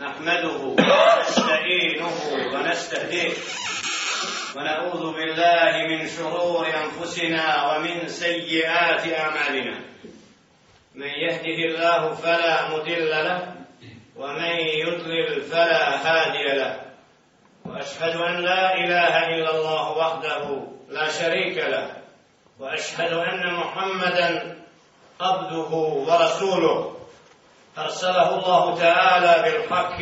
نحمده ونستعينه ونستهديه ونعوذ بالله من شرور أنفسنا ومن سيئات أعمالنا. من يهده الله فلا مضل له ومن يضلل فلا هادي له. وأشهد أن لا إله إلا الله وحده لا شريك له. وأشهد أن محمدا عبده ورسوله. أرسله الله تعالى بالحق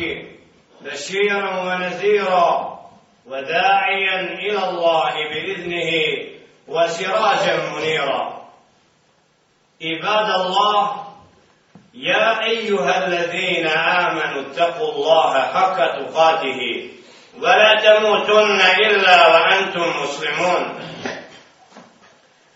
بشيرا ونذيرا وداعيا إلى الله بإذنه وسراجا منيرا. عباد الله يا أيها الذين آمنوا اتقوا الله حق تقاته ولا تموتن إلا وأنتم مسلمون.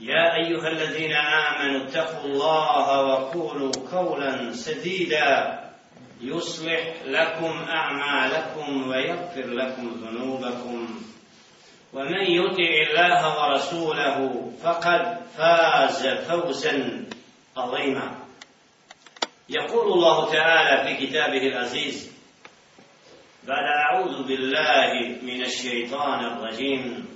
يا أيها الذين آمنوا اتقوا الله وقولوا قولا سديدا يصلح لكم أعمالكم ويغفر لكم ذنوبكم. ومن يطع الله ورسوله فقد فاز فوزا عظيما. يقول الله تعالى في كتابه العزيز بعد أعوذ بالله من الشيطان الرجيم.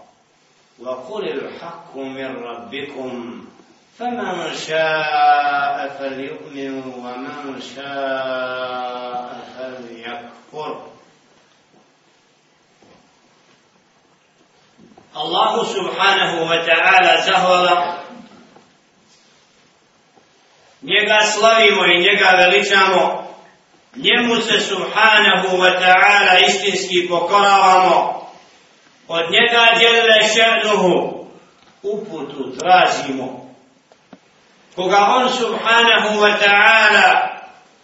وقل الحق من ربكم فمن شاء فليؤمن ومن شاء فليكفر الله سبحانه وتعالى زهولا njega slavimo i njega veličamo, njemu se subhanahu wa ta'ala istinski pokoravamo, od njega djelile še'nuhu uputu tražimo. Koga on subhanahu wa ta'ala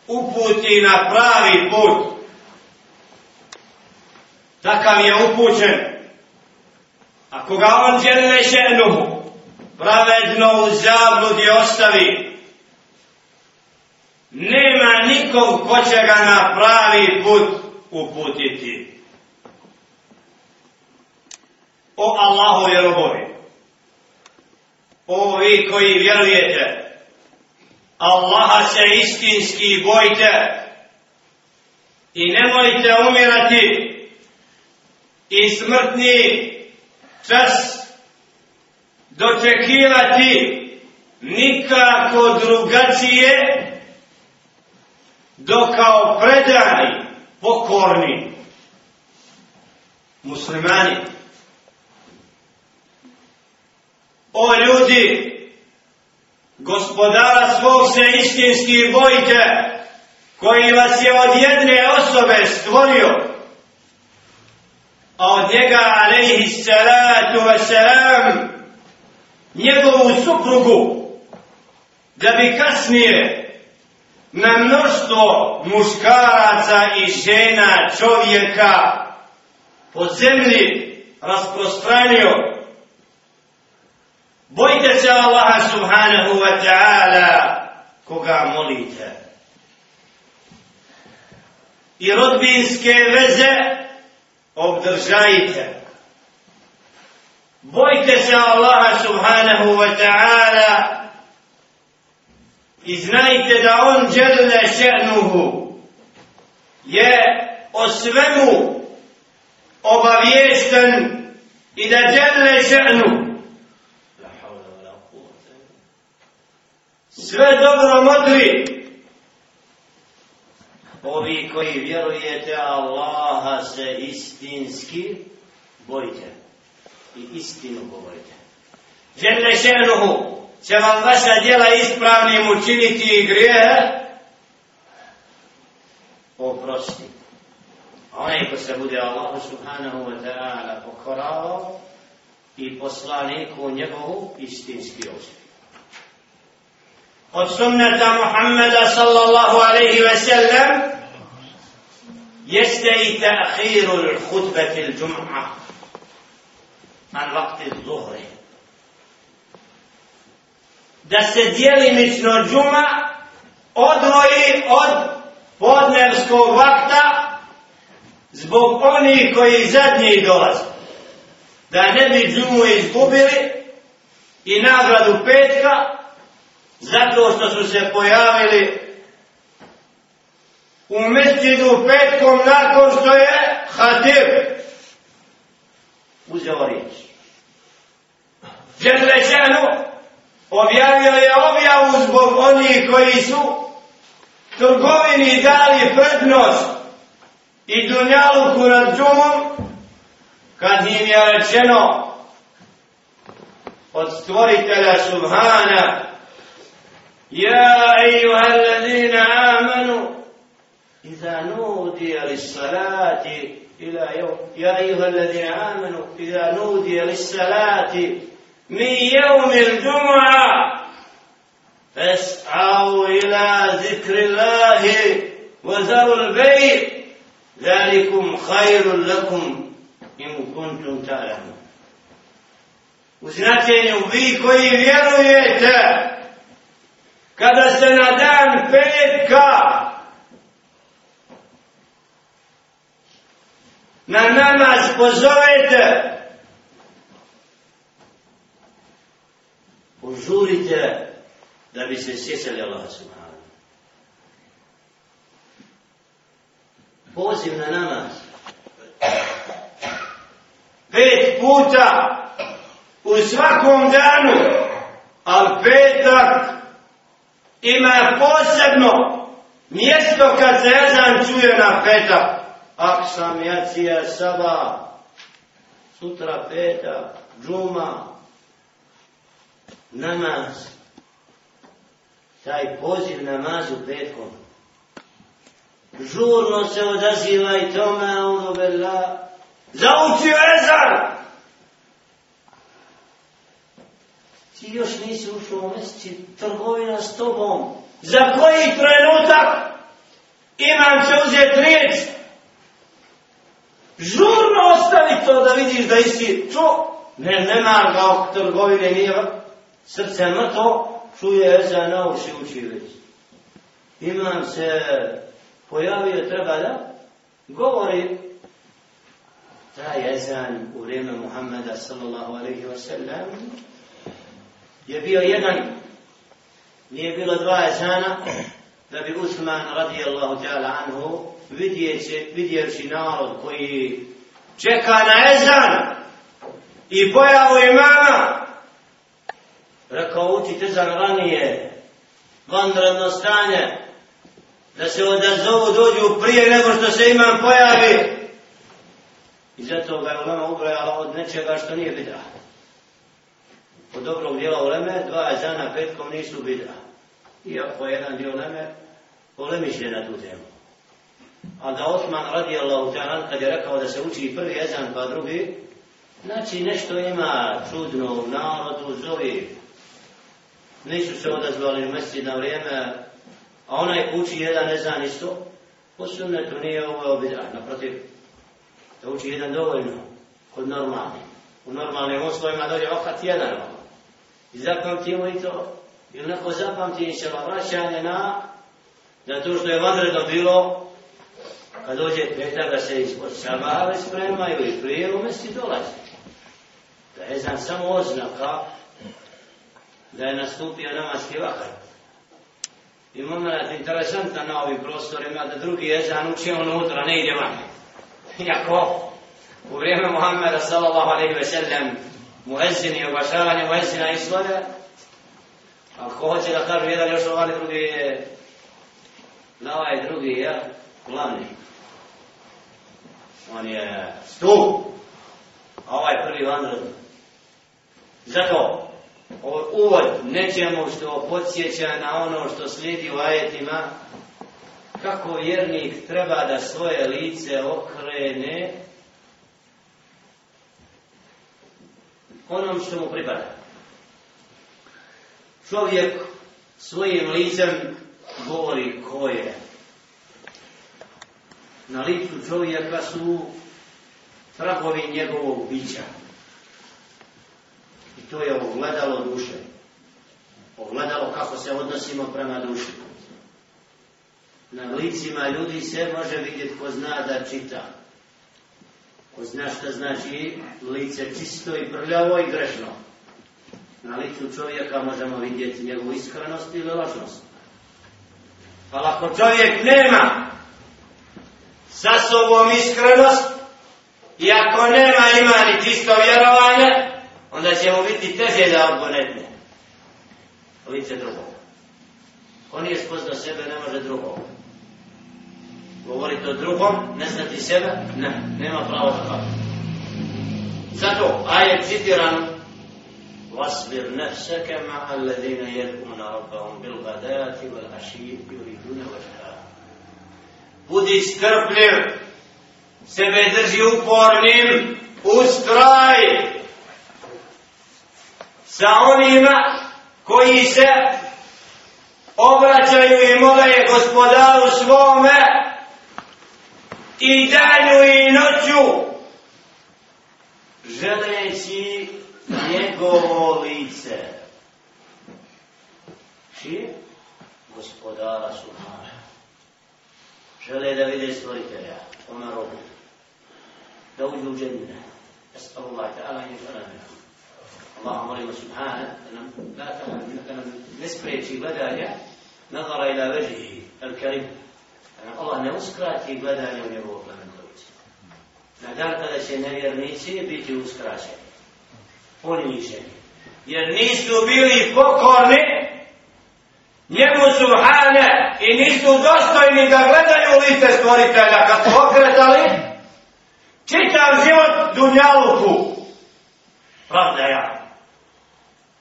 uputi na pravi put, takav je upućen. A koga on djelile še'nuhu pravedno u zabludi ostavi, nema nikog ko će ga na pravi put uputiti. O Allahu robovi. O vi koji vjerujete. Allaha se istinski bojte. I nemojte umirati. I smrtni čas dočekivati nikako drugačije do kao predani, pokorni muslimani. O ljudi, gospodara svog se istinski bojite, koji vas je od jedne osobe stvorio, a od njega, alaihi salatu wasalam, njegovu suprugu, da bi kasnije na mnoštvo muškaraca i žena čovjeka po zemlji rasprostranio. Bojte se Allaha subhanahu wa ta'ala koga molite. I rodbinske veze obdržajte. Bojte se Allaha subhanahu wa ta'ala i znajte da on djelile še'nuhu je o svemu obaviješten i da djelile še'nuhu sve dobro modri ovi koji vjerujete Allaha se istinski bojite i istinu govorite. Žele šenuhu će vam vaša djela ispravnim učiniti i grijehe oprosti. A onaj ko se bude Allahu subhanahu wa ta'ala pokorao i poslaniku njegovu istinski osvijek. Od sunneta Muhammeda sallallahu alaihi ve sellem jeste i ta'khiru l'hutbeti l'đum'a an vakti zuhri Da se dijelimično džuma odvoji od podnevskog vakta zbog onih koji zadnji dolaze. Da ne bi džumu izgubili i nagradu petka zato što su se pojavili u mestidu petkom nakon što je Hatib uzeo riječ. Želešanu objavio je objavu zbog onih koji su trgovini dali prednost i dunjaluku nad džumom, kad im je rečeno od stvoritelja Subhana, Ja, ejuha alladina amanu, إذا نودي للصلاة إلى يوم يا أيها الذين آمنوا إذا نودي للصلاة من يوم الجمعة فاسعوا إلى ذكر الله وذروا البيع ذلكم خير لكم إن كنتم تعلمون. značenju vi koji vjerujete kada se na dan petka na namaz pozovete požurite da bi se sjećali Allah subhanahu. Poziv na namaz. Pet puta u svakom danu, al petak ima posebno mjesto kad se jezan čuje na petak. Aksam, jacija, saba, sutra petak, džuma, namaz taj poziv namazu petkom. Žurno se odaziva i tome, ono bela, zaučio ezan! Ti još nisi ušao u mjeseci, trgovina s tobom. Za koji trenutak imam će uzeti riječ? Žurno ostavi to da vidiš da isi čuo. Ne, nema ga trgovine, nije srce mrtvo, čuje za na uši uči već. Imam se pojavio, treba da govori taj jezan u vrijeme Muhammeda sallallahu alaihi wa sallam je bio jedan nije bilo dva ezana, da bi Usman radijallahu ta'ala anhu vidjeći, vidjeći narod koji čeka na ezan i pojavu imama rekao učite za ranije vanredno stanje da se odazovu dođu prije nego što se imam pojavi. I zato ga je ulema ubrojala od nečega što nije vidjela od dobrog dijela uleme dva ezana petkom nisu bidra. Iako jedan dio uleme ulemišlje na tu temu. A da Osman radijallahu ta'ala kad je rekao da se uči prvi ezan pa drugi znači nešto ima čudno u narodu zovi. Nisu se odazvali u mesti na vrijeme, a onaj uči jedan ezan isto, po sunnetu nije ovo obidra, naprotiv, da uči jedan dovoljno, kod normalni. U normalnim uslovima dođe vakat jedan, i zapamtimo i to, ili neko zapamti inšala vraćanje na, da to što je vanredno bilo, kad dođe petak da se ispod sabave spremaju i prije u mesti dolazi. Da je znam samo oznaka, da je nastupio namaski vakar. I moment interesantan na ovim prostorima da drugi jezan uči ono unutra, ne ide van. Iako u vrijeme Muhammeda sallallahu alaihi ve sellem muezzin i oglašavanje muezzina izvode, a ko hoće da kažu jedan još ovaj drugi je na ovaj drugi ja, glavni. On je stup, a ovaj prvi vanredni. Zato, ovo uvod nečemu što podsjeća na ono što slijedi u ajetima, kako vjernik treba da svoje lice okrene onom što mu pripada. Čovjek svojim licem govori ko je. Na licu čovjeka su tragovi njegovog bića. I to je ogledalo duše. Ogledalo kako se odnosimo prema duši. Na licima ljudi se može vidjeti ko zna da čita. Ko zna šta znači lice čisto i prljavo i grešno. Na licu čovjeka možemo vidjeti njegovu iskrenost ili lažnost. Ali ako čovjek nema sa sobom iskrenost i ako nema ima ni čisto vjerovanje, onda će mu biti teže da odgonetne lice drugog. On je spoznao sebe, ne može drugog Govoriti o drugom, ne znati sebe, ne, nema pravo za to. Zato, ajet citiran, واصبر نفسك مع الذين يدعون ربهم بالغداة والعشي يريدون وجهه Budi strpljiv, sebe drži upornim, ustraj sa onima koji se obraćaju i mole gospodaru svome i danju i noću želeći njegovo lice. Čije? Gospodara Subhana. Žele da vide stvoritelja, ona robu. Da uđu u džemine. أسأل الله تعالى أن يجعلنا منهم اللهم رب سبحانه لا تعلم نسبريتي بداية نظر إلى وجهه الكريم Allah ne uskrati gledanje u njegovu plemenkovicu. Na dan kada će nevjernici biti uskraćeni, poniženi, jer nisu bili pokorni njemu subhane i nisu dostojni da gledaju lice stvoritelja kad su okretali, čitav život dunjaluku. Pravda ja.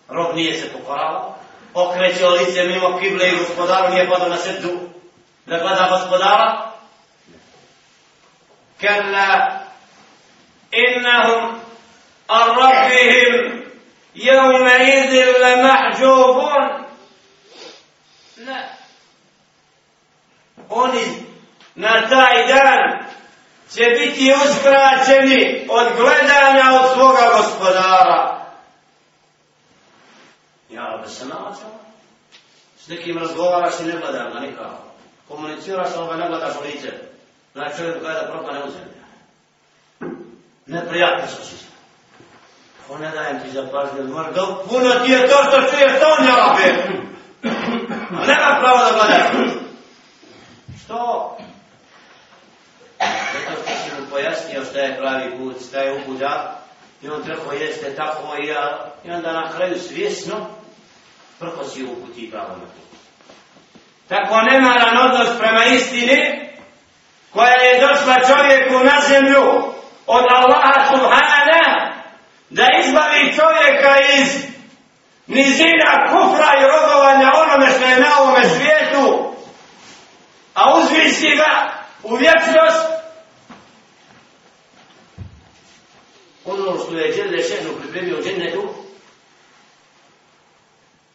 Rob nije se pokoravao okrećao lice mimo kible i gospodaru nije padao na srdu. لقد أخذ كلا. إنهم عن ربهم يومئذ لمحجوبون. لا. أني نتائجان سبيتي أسكرا جميع. أتغلدان أتفوق غسبدارا يا رب السماء سنكيم رزقوها رسل البدر ما نكاهم Komuniciraš, ali ga ne gledaš u lice. Znači čovjek gleda propane u zemlju. Neprijatno su si. Ako ne dajem ti za pažnju, mora da puno ti je to što čuješ to on jela be. Nema pravo da gledaš. Što? Zato što si mu pojasnio šta je pravi put, šta je upuda. I on trebao jeste tako i ja. I onda na kraju svjesno prkosi uputi pravo na put. Tako nemaran odnos prema istini koja je došla čovjeku na zemlju od Allaha subhanahu da izbavi čovjeka iz nizina kufra i rogovanja onome što je na ovome svijetu, a uzvisi ga u vječnost, ono što je Đele Šenu pripremio džennetu,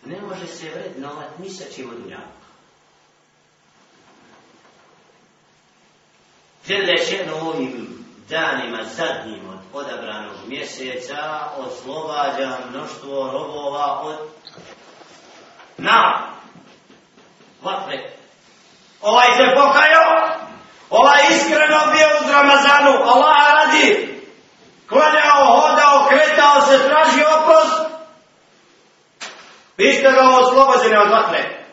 ne može se vrednovat ni sa čim od unjaka. Žele Šenu ovim danima zadnjim od odabranog mjeseca oslobađa mnoštvo robova od na vatre. Ovaj se pokajao, ovaj iskreno bio uz Ramazanu, Allah radi, klanjao, hodao, kretao se, traži oprost, vi ste ga oslobođeni od vatre.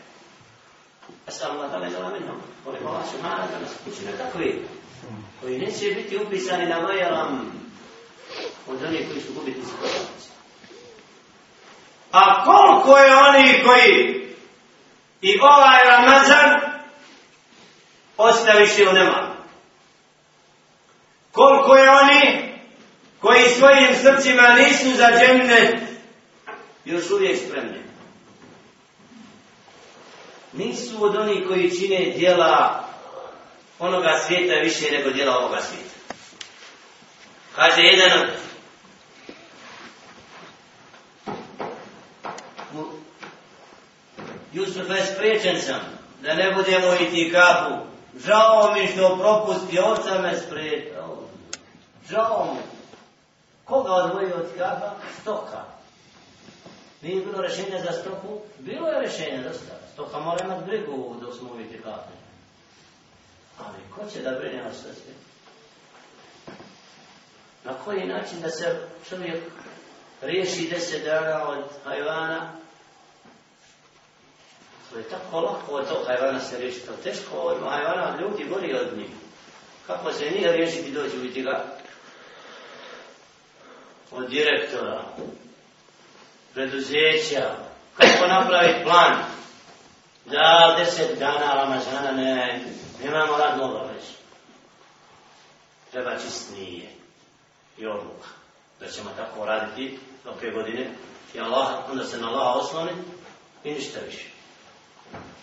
Asal Allah da je zala minom, koliko Allah subhanahu da nas učine takvi koji neće biti upisani na majalam od onih koji su gubitnici poslanici. A koliko je oni koji i ovaj Ramazan ostaviše u nema? Koliko je oni koji svojim srcima nisu za džemnet još uvijek spremni? Nisu od onih koji čine djela onoga svijeta više nego djela ovoga svijeta. Kaže jedan od Jusuf, je spriječen sam da ne budemo iti kapu. Žao mi što propusti, oca me spriječao. Žao mi. Koga odvojio od kapa? Stoka. Nije bilo rešenja za stoku? Bilo je rešenja za stoka. Stoka mora imati brigu dok smo uvijeti kape. Ali ko će da brine o srcu? Na koji način da se čovjek riješi deset dana od hajvana? To je tako lako od tog hajvana se riješi. To teško od hajvana ljudi gori od njih. Kako se nije riješiti dođu vidjeti ga? Od direktora, preduzeća, kako napraviti plan da deset dana Ramazana ne, nemamo radnu obavezu. Treba čist nije i odluka da ćemo tako raditi do te godine i Allah, onda se na Allah osloni i ništa više.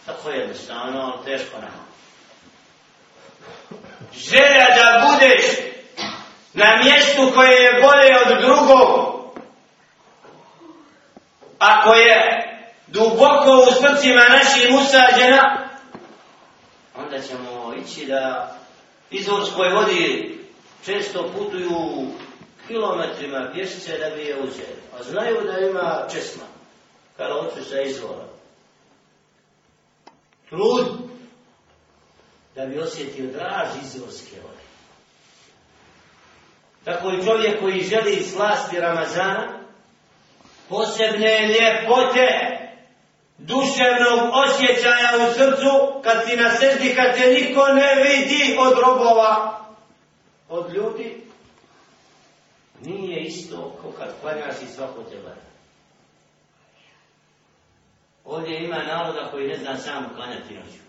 Tako je jednostavno, ali teško nema. Želja da budeš na mjestu koje je bolje od drugog, ako je duboko u srcima naših usađena, onda ćemo ići da izvorskoj vodi često putuju kilometrima pješice da bi je uzeli. A znaju da ima česma kada oču sa izvora. Trud da bi osjetio draž izvorske vode. Tako i čovjek koji želi slasti Ramazana, posebne ljepote duševnog osjećaja u srcu, kad ti na srdi, kad te niko ne vidi od robova, od ljudi, nije isto kao kad klanjaš i svako te gleda. Ovdje ima naroda koji ne zna samo klanjati noću.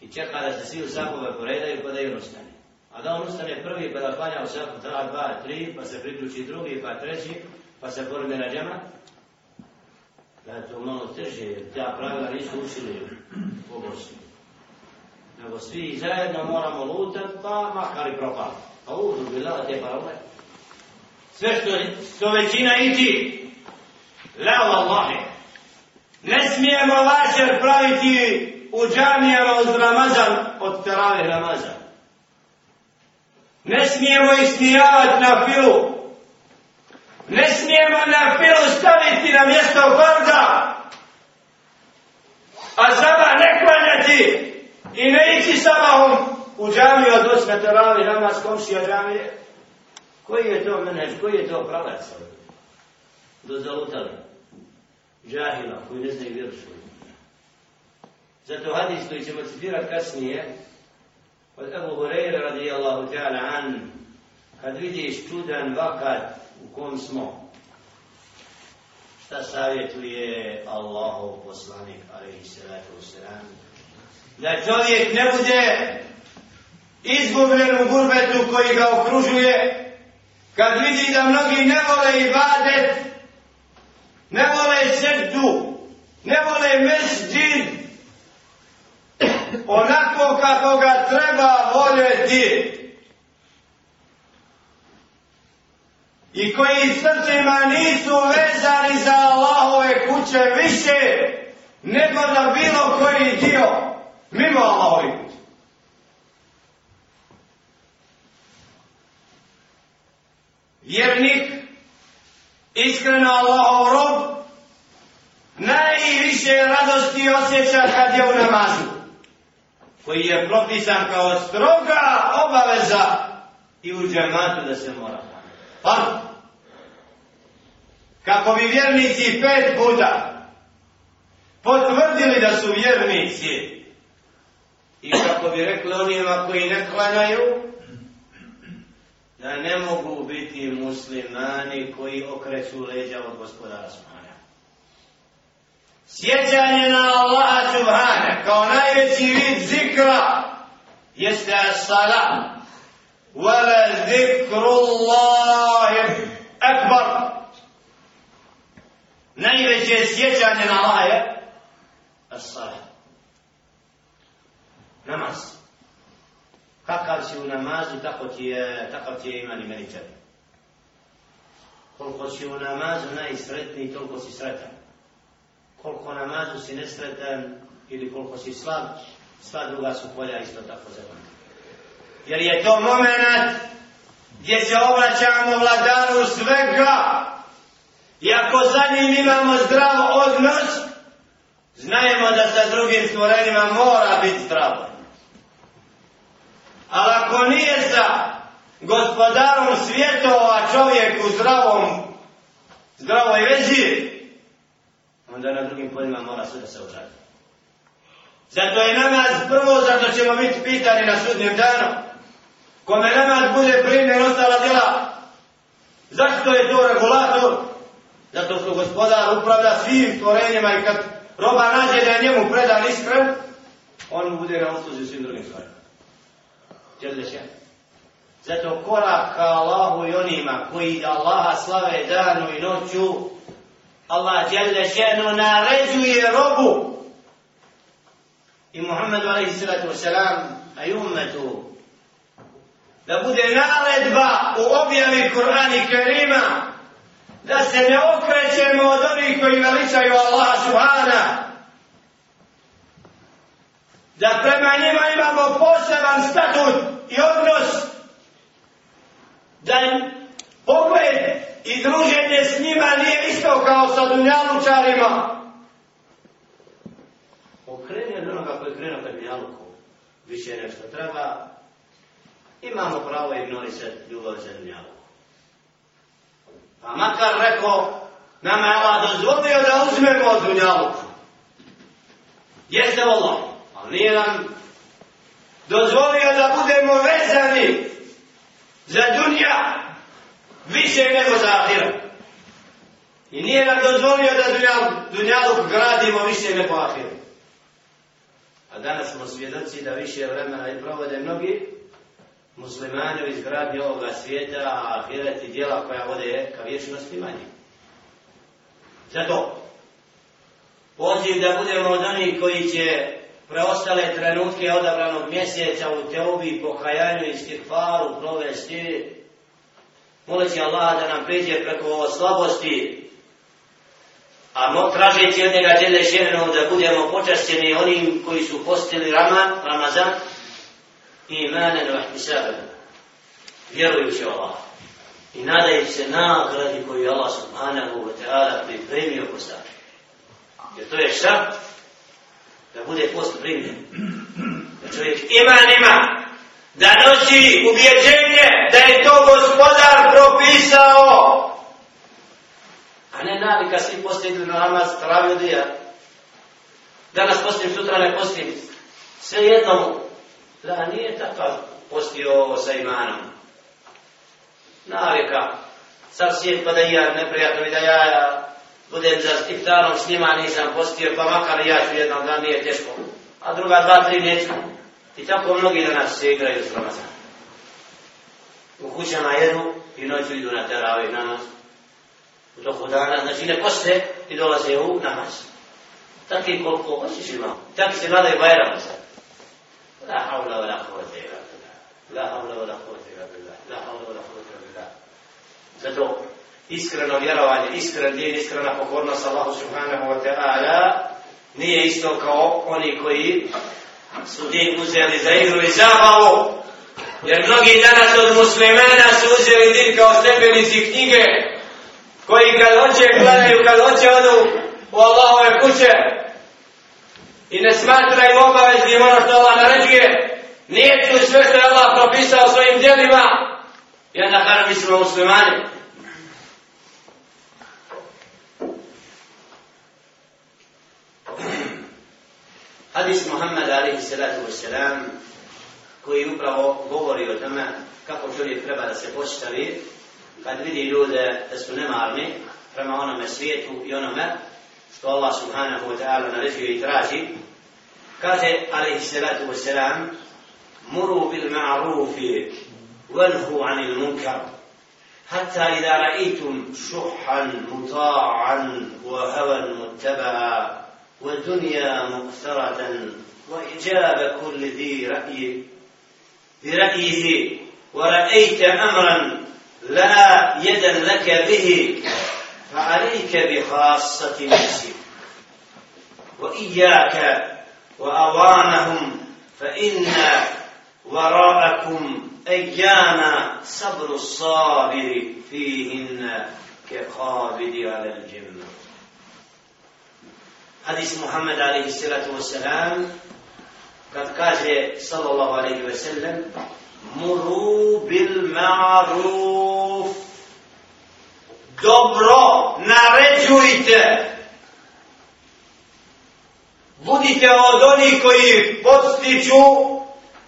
I čeka da se svi u sakove poredaju pa da i ustane. A da on ustane prvi pa da klanja u sapu tra, dva, tri, pa se priključi drugi, pa treći, pa se porme na. Da je to malo teže, jer ta pravila nisu učili u Bosni. Nego svi zajedno moramo lutat, pa makar i propali. Pa udu bila te parole. Sve što, što većina iti, la Allahi. Ne smijemo vašer praviti u džamijama uz Ramazan od terave Ramazan. Ne smijemo ismijavati na filu. Ne smijemo na filu staviti na mjesto farda. A sama ne klanjati i ne ići sabahom u džamiju od osme teravi namaz komšija džamije. Koji je to menež, koji je to pravac? Do zalutali. Džahila, koji ne znaju vjeru svoju. Zato hadis koji ćemo citirati kasnije, od Ebu Hureyre radijallahu ta'ala an, kad vidiš čudan vakat u kom smo, šta savjetuje Allahov poslanik, alaihi salatu wasalam, da čovjek ne bude izgubljen u gurbetu koji ga okružuje, kad vidi da mnogi ne vole ibadet, ne vole srdu, ne vole mesđid, onako kako ga treba voljeti. I koji srcima nisu vezani za Allahove kuće više, nego za bilo koji dio, mimo Allahove kuće. vjernik, iskreno Allahov rob, najviše radosti osjeća kad je u namazu, koji je propisan kao stroga obaveza i u džematu da se mora. Pa, kako bi vjernici pet puta potvrdili da su vjernici i kako bi rekli onima koji ne klanjaju, da ne mogu biti muslimani koji okreću leđa od gospodara Subhana. Sjećanje na Allaha Subhana kao najveći vid zikra jeste as-salam. Wala zikru Allahi akbar najveće sjećanje na Allah je as-salat. Namaz. Kakav si u namazu, tako ti je, takav ti je iman i meni tebi. Koliko si u namazu najsretniji, toliko si sretan. Koliko namazu si nesretan ili koliko si slab, sva druga su polja isto tako zelena. Jer je to moment gdje se obraćamo vladaru svega. I ako sa njim imamo zdrav odnos, znajemo da sa drugim stvorenima mora biti zdravo. Ali ako nije sa gospodarom svjetova čovjek u zdravom, zdravoj vezi, onda na drugim poljima mora sve da se odradi. Zato je namaz prvo, zato ćemo biti pitani na sudnjem danu. Kome namaz bude primjer ostala djela, zašto je to regulator? Zato što gospodar upravlja svim stvorenjima i kad roba nađe da je njemu predan iskren, on mu bude na usluzi svim drugim stvarima. Čedle? Zato korak ka Allahu i onima koji Allaha slave danu i noću, Allah Jelle še'nu naređuje robu i Muhammedu alaihi sallatu wasalam a i umetu, da bude naredba u objavi Kur'ana Kerima da se ne okrećemo od onih koji veličaju Allaha subhana. Da prema njima imamo poseban statut i odnos. Da pogled i druženje s njima nije isto kao sa dunjalučarima. Okreni od onoga koji krenu kad dunjaluku više nešto treba. Imamo pravo ignorisati ljubav za dunjaluku Pa makar rekao, nama je Allah dozvolio da uzmemo od dunjaluku. Jeste Allah, ali nije nam dozvolio da budemo vezani za dunja više nego za ahirat. I nije nam dozvolio da dunjaluk gradimo više nego ahirat. A danas smo svjedoci da više vremena i provode mnogi muslimani u izgradnji ovoga svijeta, a ahiret i dijela koja vode ka vječnosti manje. Zato, poziv da budemo od onih koji će preostale trenutke odabranog mjeseca u teobi, pokajanju i stikfaru provesti, moleći Allah da nam priđe preko slabosti, a no, tražeći od njega djede da budemo počašćeni onim koji su postili Ramazan, Ramazan imanen wa ihtisaben, vjerujući Allah i nadajući se nagradi koju Allah subhanahu wa ta'ala pripremio postavi. Jer to je šta? Da bude post primljen. Da čovjek ima nima da nosi ubjeđenje da je to gospodar propisao a ne navika svi postigli na namaz travi odija danas postim, sutra ne postim sve jednom Da, nije takav postio sa imanom. Navika. Sad svijet pa da ja neprijatno i da ja, budem za iftarom s njima nisam postio, pa makar ja ću jednom dan nije teško. A druga dva, tri neću. I tako mnogi danas se igraju s Ramazan. U kućama jedu i noću idu na teravi namaz. U toku dana, znači ne poste i dolaze u namaz. Tako i koliko hoćeš imao. Tako se vladaju bajram sad. لا حول ولا قوة إلا بالله لا حول ولا قوة إلا بالله لا حول ولا قوة إلا بالله Zato iskreno vjerovanje, iskren din, iskrena pokornost Allahu subhanahu wa ta'ala nije isto kao oni koji su din uzeli za igru i zabavu. Jer mnogi danas od muslimana su uzeli din kao stepenici knjige koji kad hoće gledaju, kad hoće odu u Allahove kuće, i ne smatraju obaveznim ono što Allah naređuje, nije tu sve što je Allah propisao svojim djelima, i onda kada mislimo muslimani. Hadis Muhammed alaihi salatu wassalam, koji upravo govori o tome kako čovjek treba da se postavi kad vidi ljude da su nemarni prema onome svijetu i onome što Allah subhanahu wa ta'ala naređuje i traži, kaže, alaihi salatu wa salam, muru bil ma'rufi, vanhu anil munkar. حتى إذا رأيتم شحا مطاعا وهوى متبعا والدنيا مؤثرة وإجابة كل ذي رأي برأيه ورأيت أمرا لا يدا لك به فعليك بخاصة نفسك. وإياك وأوانهم فإن وراءكم أيام صبر الصابر فيهن كقابض على الجنة حديث محمد عليه الصلاة والسلام قد قال صلى الله عليه وسلم مروا بالمعروف. Dobro naređujte budite od onih koji podstiču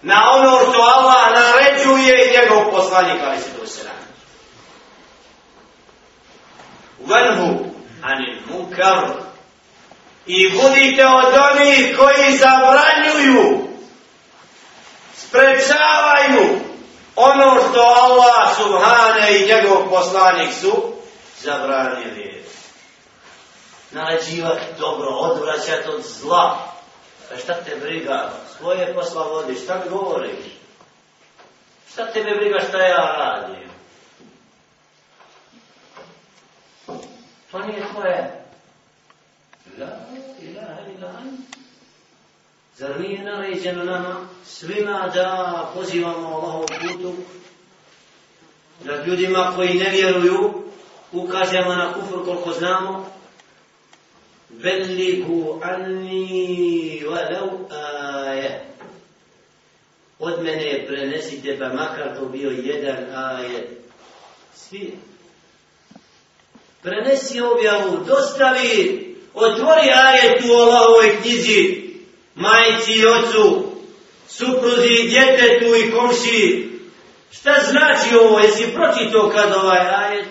na ono što Allah naređuje i njegov poslanik ali se to se radi. Venhu anil munkar i budite od onih koji zabranjuju sprečavaju ono što Allah subhane i njegov poslanik su zabranili. Naređivati dobro, odvraćati od zla. Pa šta te briga? Svoje posla vodiš, šta govoriš? Šta tebe briga šta ja radim? To nije tvoje. La ilaha ila Zar nije naređeno nama svima da pozivamo Allahov putu? Da ljudima koji ne vjeruju ukažemo na kufr koliko znamo? Veliku anni walau aje. Od mene prenesite pa makar to bio jedan ajet. Svi. Prenesi objavu, dostavi, otvori ajet u Allahovoj knjizi, majci i ocu, supruzi i djetetu i komši. Šta znači ovo? Jesi pročito kad ovaj ajet?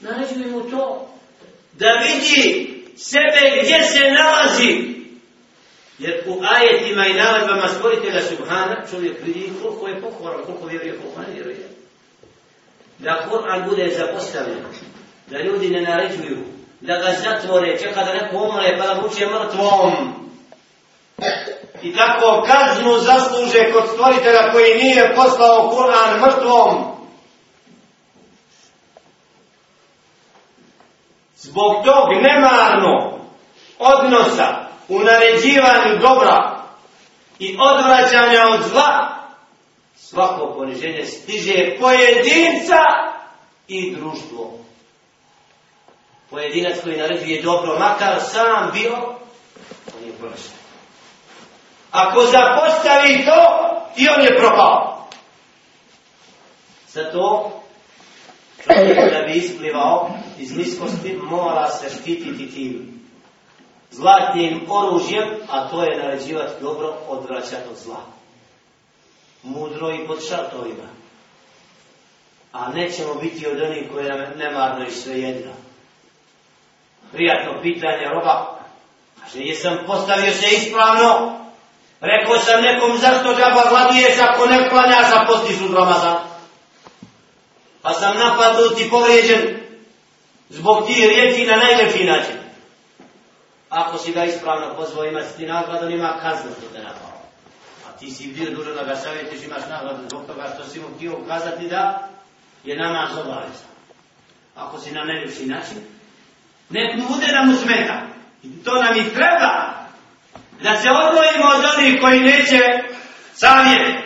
Naređuj mu to. Da vidi sebe gdje se nalazi. Jer u ajetima i naredbama stvoritelja Subhana čovjek vidi koliko je pokoran, koliko vjeruje, koliko ne vjeruje. Da Kur'an bude zapostavljen. Da ljudi ne naređuju da ga zatvore, čeka da neko umre, pa da vuče mrtvom. I tako kaznu zasluže kod stvoritelja koji nije poslao Kur'an mrtvom. Zbog tog nemarno odnosa u naređivanju dobra i odvraćanja od zla, svako poniženje stiže pojedinca i društvo pojedinac koji naređuje dobro, makar sam bio, on je poništen. Ako zapostavi to, i on je propao. Zato, čovjek da bi isplivao iz niskosti, mora se štititi tim zlatnim oružjem, a to je naređivati dobro, odvraćati od zla. Mudro i pod šartovima. A nećemo biti od onih koji nam nemarno i svejedno. prijatno pitanje roba. Kaže, jesam postavio se ispravno? Rekao sam nekom, zašto džaba gladuješ ako ne klanjaš, a postiš u Ramazan? Pa sam napadnut i povrijeđen zbog ti riječi na najljepši način. Ako si ga ispravno pozvao, imaš ti nagradu, ima kaznu što te napao. A ti si bio dužo da ga savjetiš, imaš nagradu zbog toga što si mu htio ukazati da je namaz obavezan. Ako si na najljepši način, nek mu bude da mu smeta. I to nam i treba. Da se odvojimo od onih koji neće savjet.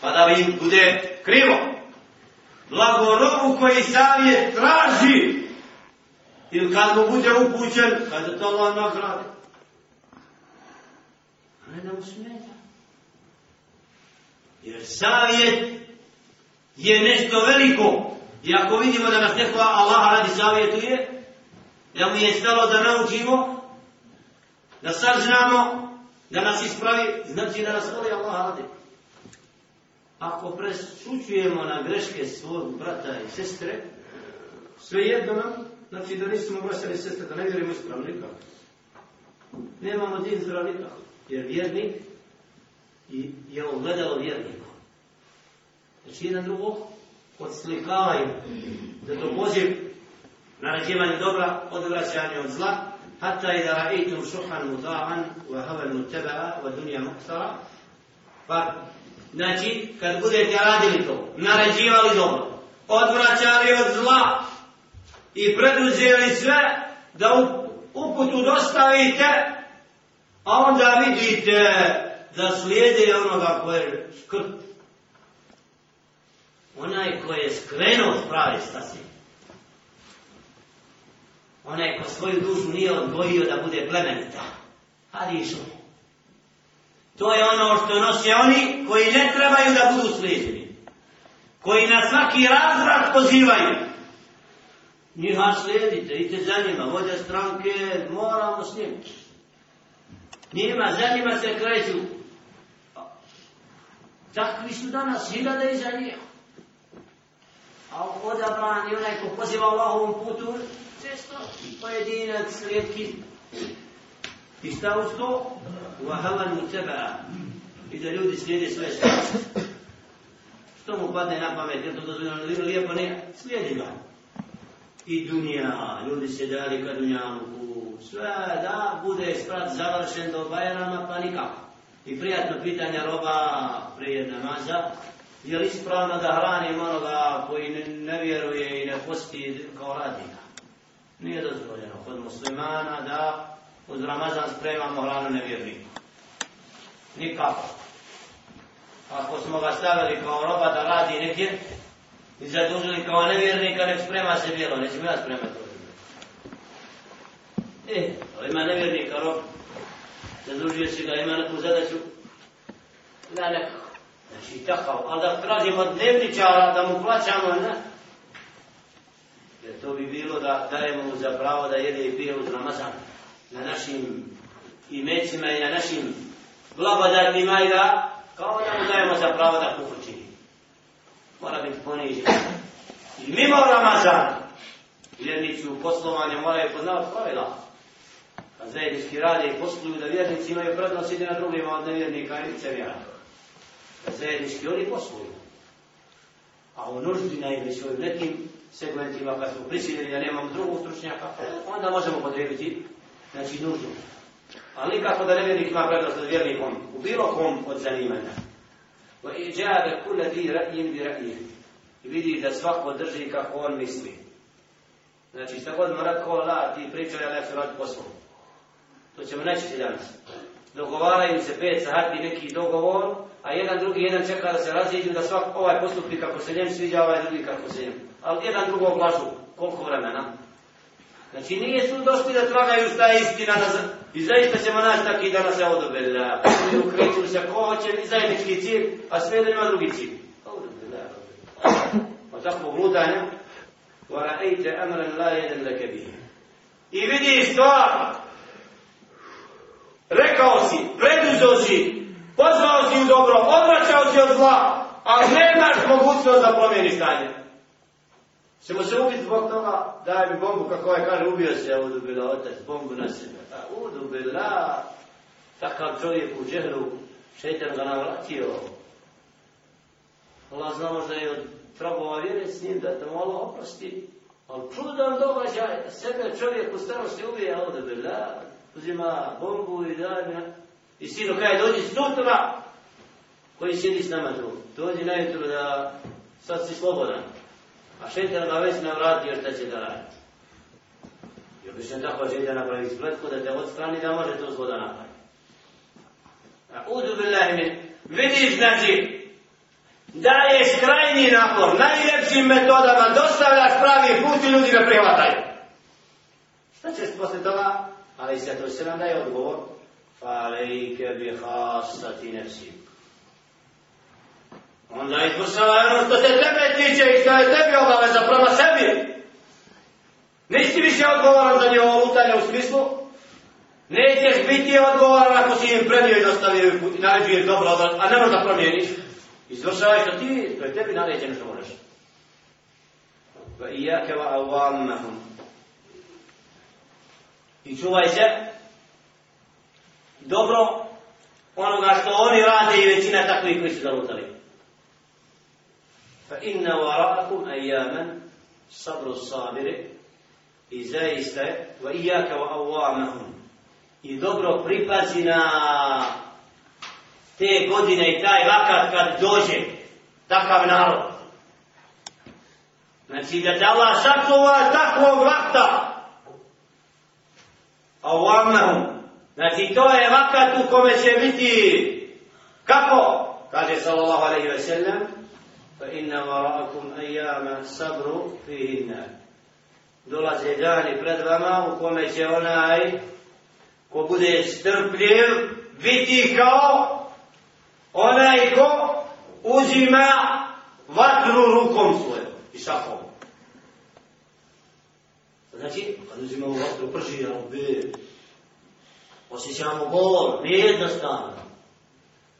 Pa da im bude krivo. Blagorobu koji savjet traži. Ili kad mu bude upućen, kada to Allah nagrade. A ne da mu smeta. Jer savjet je nešto veliko. I ako vidimo da nas neko Allah radi savjetuje, da mu je stalo da naučimo, da saznamo, da nas ispravi, znači da nas voli Allah radi. Ako presučujemo na greške svog brata i sestre, sve jedno nam, znači da nismo brata sestre, da ne vjerimo ispravno nikako. Nemamo din zdrav nikako, jer vjernik je ogledalo vjerniku. Znači jedan drugog odslikavaju da to poziv naređivanje dobra, odvraćanje od zla, hatta i da raitum šuhan muta'an, wa havel mutteba'a, wa dunja muktara. Pa, znači, kad budete radili to, naređivali dobro, odvraćali od zla i preduzeli sve da uputu dostavite, a onda vidite da slijede onoga koje je skrt. Onaj koji je skrenuo s prave stasi. Onaj ko svoju dušu nije odgojio da bude plemenita. Ali išao. To je ono što nose oni koji ne trebaju da budu slijedeni. Koji na svaki razvrat pozivaju. Njiha slijedite, idite za njima, vođa stranke, moramo s njim. Njima, za njima se kreću. Takvi su danas hiljada iza njih. A odabran je onaj ko poziva Allahovom putu, često pojedinac, rijetki. I šta uz to? Vahavan mu teba. I da ljudi slijede svoje strasti. Što mu padne na pamet, jer to dozvoljeno lijepo ne, slijedi ga. I dunja, ljudi se dali ka dunjaluku, sve da bude sprat završen do Bajrama, pa nikako. I prijatno pitanje roba prije namaza, je li ispravno da hranim onoga koji ne, ne vjeruje i ne posti kao radnika? Nije dozvoljeno kod muslimana da uz Ramazan spremamo hranu nevjerniku. Nikako. Ako smo ga stavili kao roba da radi negdje i zadužili kao nevjernika, nek sprema se bijelo, nećemo ja spremati to. E, ali ima nevjernika rob, zadužio si ga, ima neku zadaću, da nekako. Znači takav, ali da tražimo dnevničara da mu plaćamo, ne? Jer to bi bilo da dajemo mu za pravo da jede i pije uz Ramazan na našim imecima i na našim blagodarnima i da kao da mu dajemo za pravo da kufr čini. Mora biti ponižen. I mimo Ramazana, vjernici u poslovanju moraju poznavati pravila. Kad zajednički rade i posluju da vjernici imaju prednost ide na drugima od nevjernika i licevjera. Kad zajednički oni posluju. A u nuždi najvećoj u nekim segmentima kad smo prisiljeni da nemamo drugog stručnjaka, onda možemo podrebiti znači nuždu. Ali nikako da nevjernik ima prednost od vjernikom u bilo kom od zanimanja. Wa iđabe kule di ra'in bi ra'in. I vidi da svako drži kako on misli. Znači, šta god mu rekao, la, ti pričaj, ali ja ću raditi poslu. To ćemo nećiti danas. Dogovaraju se pet sahati neki dogovor, a jedan drugi, jedan čeka da se raziđu, da svak ovaj postupi kako se njem sviđa, ovaj drugi kako se njem. Ali jedan drugog lažu, koliko vremena. Znači nije su došli da tragaju šta je istina na. I zaista ćemo naći taki danas se odobela. I ukreću se ko hoće i zajednički cilj, a sve da ima drugi cilj. Odobela. Pa tako gludanja. Vara ejte amran la jedan leke. I vidi stvar. Rekao si, preduzeo si, pozvao si u dobro, odvraćao si od zla, ali nemaš mogućnost da promijeni stanje. Ćemo se ubiti zbog toga, daj mi bombu, kako je kaže, ubio se, ja udubila otac, bombu na sebe. Pa, A udubila, takav čovjek u džehru, šeitan ga navratio. Allah zna možda je od trabova vjere s njim da te malo oprosti. Ali čudan događaj, sebe čovjek u starosti ubija, udubila, uzima bombu i danja. I sino kaj dođi sutra, koji sjedi s nama tu, dođi najutro da sad si slobodan. A šeitan ga već ne vratio šta će da radi. I obično tako šeitan napravi spletku da te odstrani da može to zlo da napravi. A udu billahi min. Vidiš znači da je krajnji napor, najljepšim metodama dostavljaš pravi put i ljudi ga prihvataju. Šta ćeš posle toga? Ali se to se nam daje odgovor. Falejke bi hasati nefsik. Onda izvršava ono što se tebe tiče i što je tebi obaveza prema sebi. Nisi više odgovoran za njevo lutanje u smislu. Nećeš biti odgovoran ako si im predio i dostavio i naređuješ dobro, a ne možda promijeniš. Izvršavaj što ti, to je tebi naređeno što moraš. Va ijake va. I čuvaj se dobro onoga što oni rade i većina takvih koji su zalutali fa inna wara'akum ayyaman sabru sabiri i zaista wa iyyaka wa awamahum i dobro pripazi na te godine i taj vakat kad dođe takav narod. Znači da te Allah sačuva takvog vakta. Awamahum znači to je vakat u kome će biti kako? Kaže sallallahu alaihi ve sellem فإن inna wara'akum ayyama sabru fihinna dolaze dani pred vama u kome će onaj ko bude strpljiv biti kao onaj ko uzima vatru rukom svojom i šakom. Znači, kad uzima vatru prži, ja bi osjećamo bol, nije jednostavno.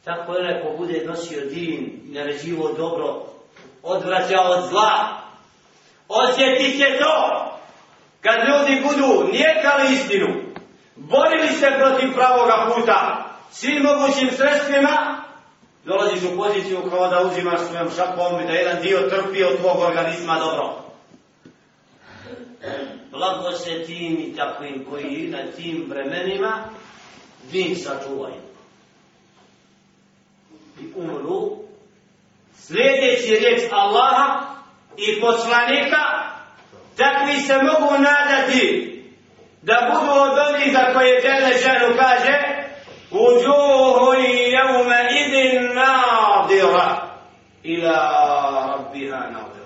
Tako je ko bude nosio din i naređivo dobro, odvraća od zla. Osjeti se to kad ljudi budu nijekali istinu, borili se protiv pravoga puta, svim mogućim sredstvima, dolaziš u poziciju kao da uzimaš svojom šakom i da jedan dio trpi od tvog organizma dobro. Blago se tim i takvim koji na tim vremenima din sačuvaju. I umru sljedeći riječ Allaha i poslanika takvi se mogu nadati da budu od onih za koje Đele ženu kaže Uđuhu i jevme idin nadira ila rabbiha nadira.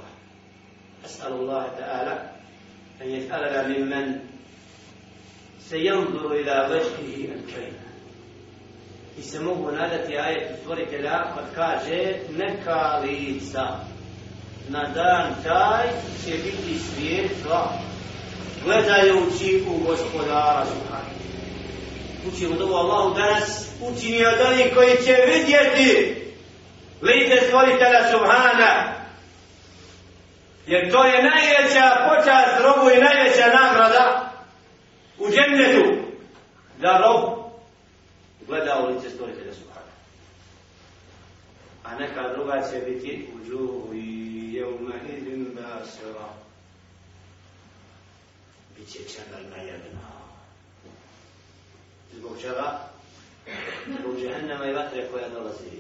أسأل الله تعالى أن يسألنا ممن سينظر إلى وجهه الكريم I se mogu nadati ajetu stvoritelja kad kaže neka lica na dan taj će biti svijetla gledajući u gospodara Subhanahu Učimo dobu Allahu danas učini od onih koji će vidjeti lice stvoritelja Subhana. Jer to je najveća počast robu i najveća nagrada u džennetu da rob gleda u lice stvoritelja Subhana. A neka druga će biti u džuhu i يومئذ باسرة biće čemerna jedna. Zbog čega? Zbog džehennema i vatre koja dolazi.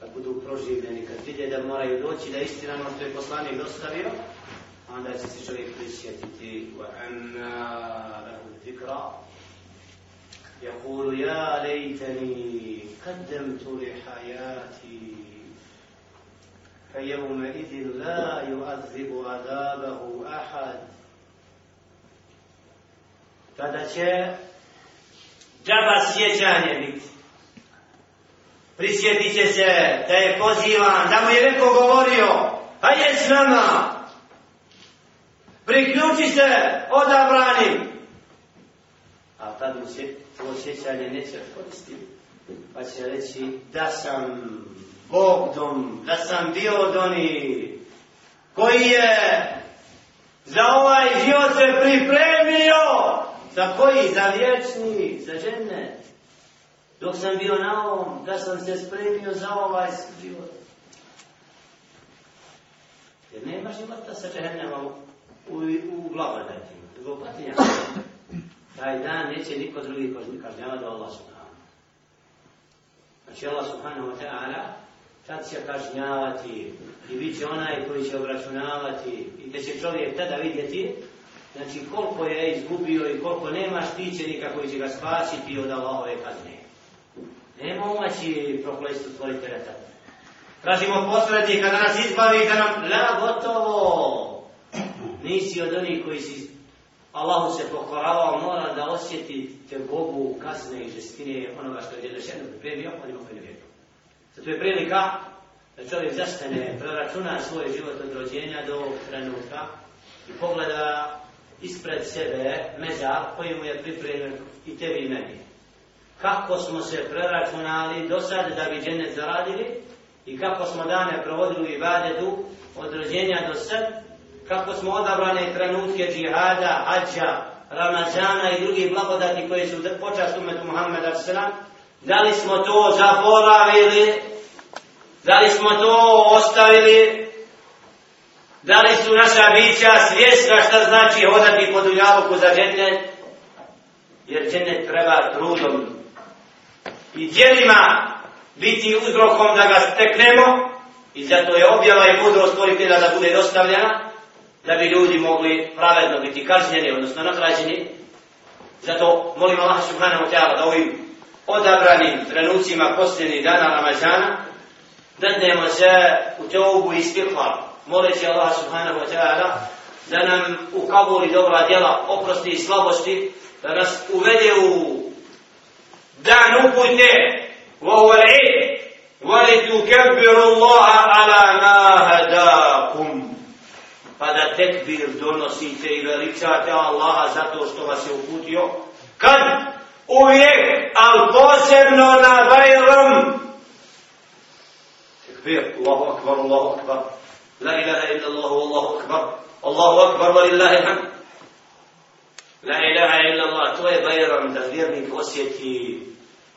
Kad budu proživljeni, kad vidje da moraju doći da istina ono što je poslanik dostavio, onda će se čovjek prisjetiti وَأَنَّا لَهُ الذِّكْرَى يقول يا ليتني قدمت لحياتي فيومئذ لا يؤذب عذابه أحد Tada će džaba sjećanje biti. Prisjetit će se da je pozivan, da mu je neko govorio, a je s nama. Priključi se odabranim. Tad mu se to sjećanje neće koristiti. Pa će reći da sam Bog dom, da sam bio od oni koji je za ovaj život se pripremio, za koji? Za vječni, za žene. Dok sam bio na ovom, da sam se spremio za ovaj život. Jer nema života sa džehennema u, u, u blagodatima, zbog patinja. Taj dan neće niko drugi kažnjavati do Allah subhanahu. Znači Allah subhanahu wa ta'ala tad će kažnjavati i bit će onaj koji će obračunavati i gdje će čovjek tada vidjeti znači koliko je izgubio i koliko nema štićenika koji će ga spasiti od Allahove kazne. Nema umaći proklestu stvoritelja tada. Tražimo posrednika da nas izbavi da nam la gotovo. Nisi od onih koji si Allahu se pokoravao, mora da osjetite Bogu kasne i žestine onoga što je Đelešenu pripremio, onima koji ne. Zato je prilika da čovjek zastane, proračuna svoj život od rođenja do trenutka i pogleda ispred sebe mezar koji mu je pripremljen i tebi i meni. Kako smo se preračunali do sad da bi džene zaradili i kako smo dane provodili u ibadetu od rođenja do sad, kako smo odabrane trenutke džihada, hađa, Ramazana i drugih blagodati koji su počast umetu Muhammeda sallam, Da li smo to zaboravili Da li smo to ostavili? Da li su naša bića svjesna šta znači hodati po dunjaluku za džennet? Jer džennet treba trudom i djelima biti uzrokom da ga steknemo i zato je objava i mudrost stvoritelja da bude dostavljena da bi ljudi mogli pravedno biti kažnjeni, odnosno nagrađeni. Zato molim Allah subhanahu wa ta'ala da ovim odabranim trenucima posljednjih dana Ramazana dadnemo se u teobu i stihvar. Moleći Allah subhanahu wa ta'ala da nam u kabuli dobra djela oprosti i slabosti, da nas uvede u dan upute وهو العيد ولتكبروا الله على ما هداكم pa da tekbir donosite i veličate Allaha zato što vas je uputio. Kad? Uvijek, ali posebno na Bajram. Tekbir, Allahu akbar, Allahu akbar. La ilaha illa Allahu, Allahu akbar. Allahu akbar, wa lillahi ham. La ilaha illa Allah, to je Bajram, da vjernik osjeti.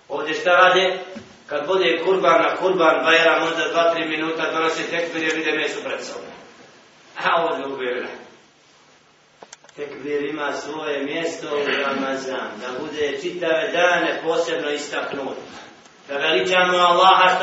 Ovdje šta rade? Kad bude kurban na kurban Bajram, onda dva, tri minuta donose tekbir i vide mesu pred sobom. A'udhu billah. Tekbir ima svoje mjesto u Ramazan, da bude čitave dane posebno istaknut. Da veličamo Allaha što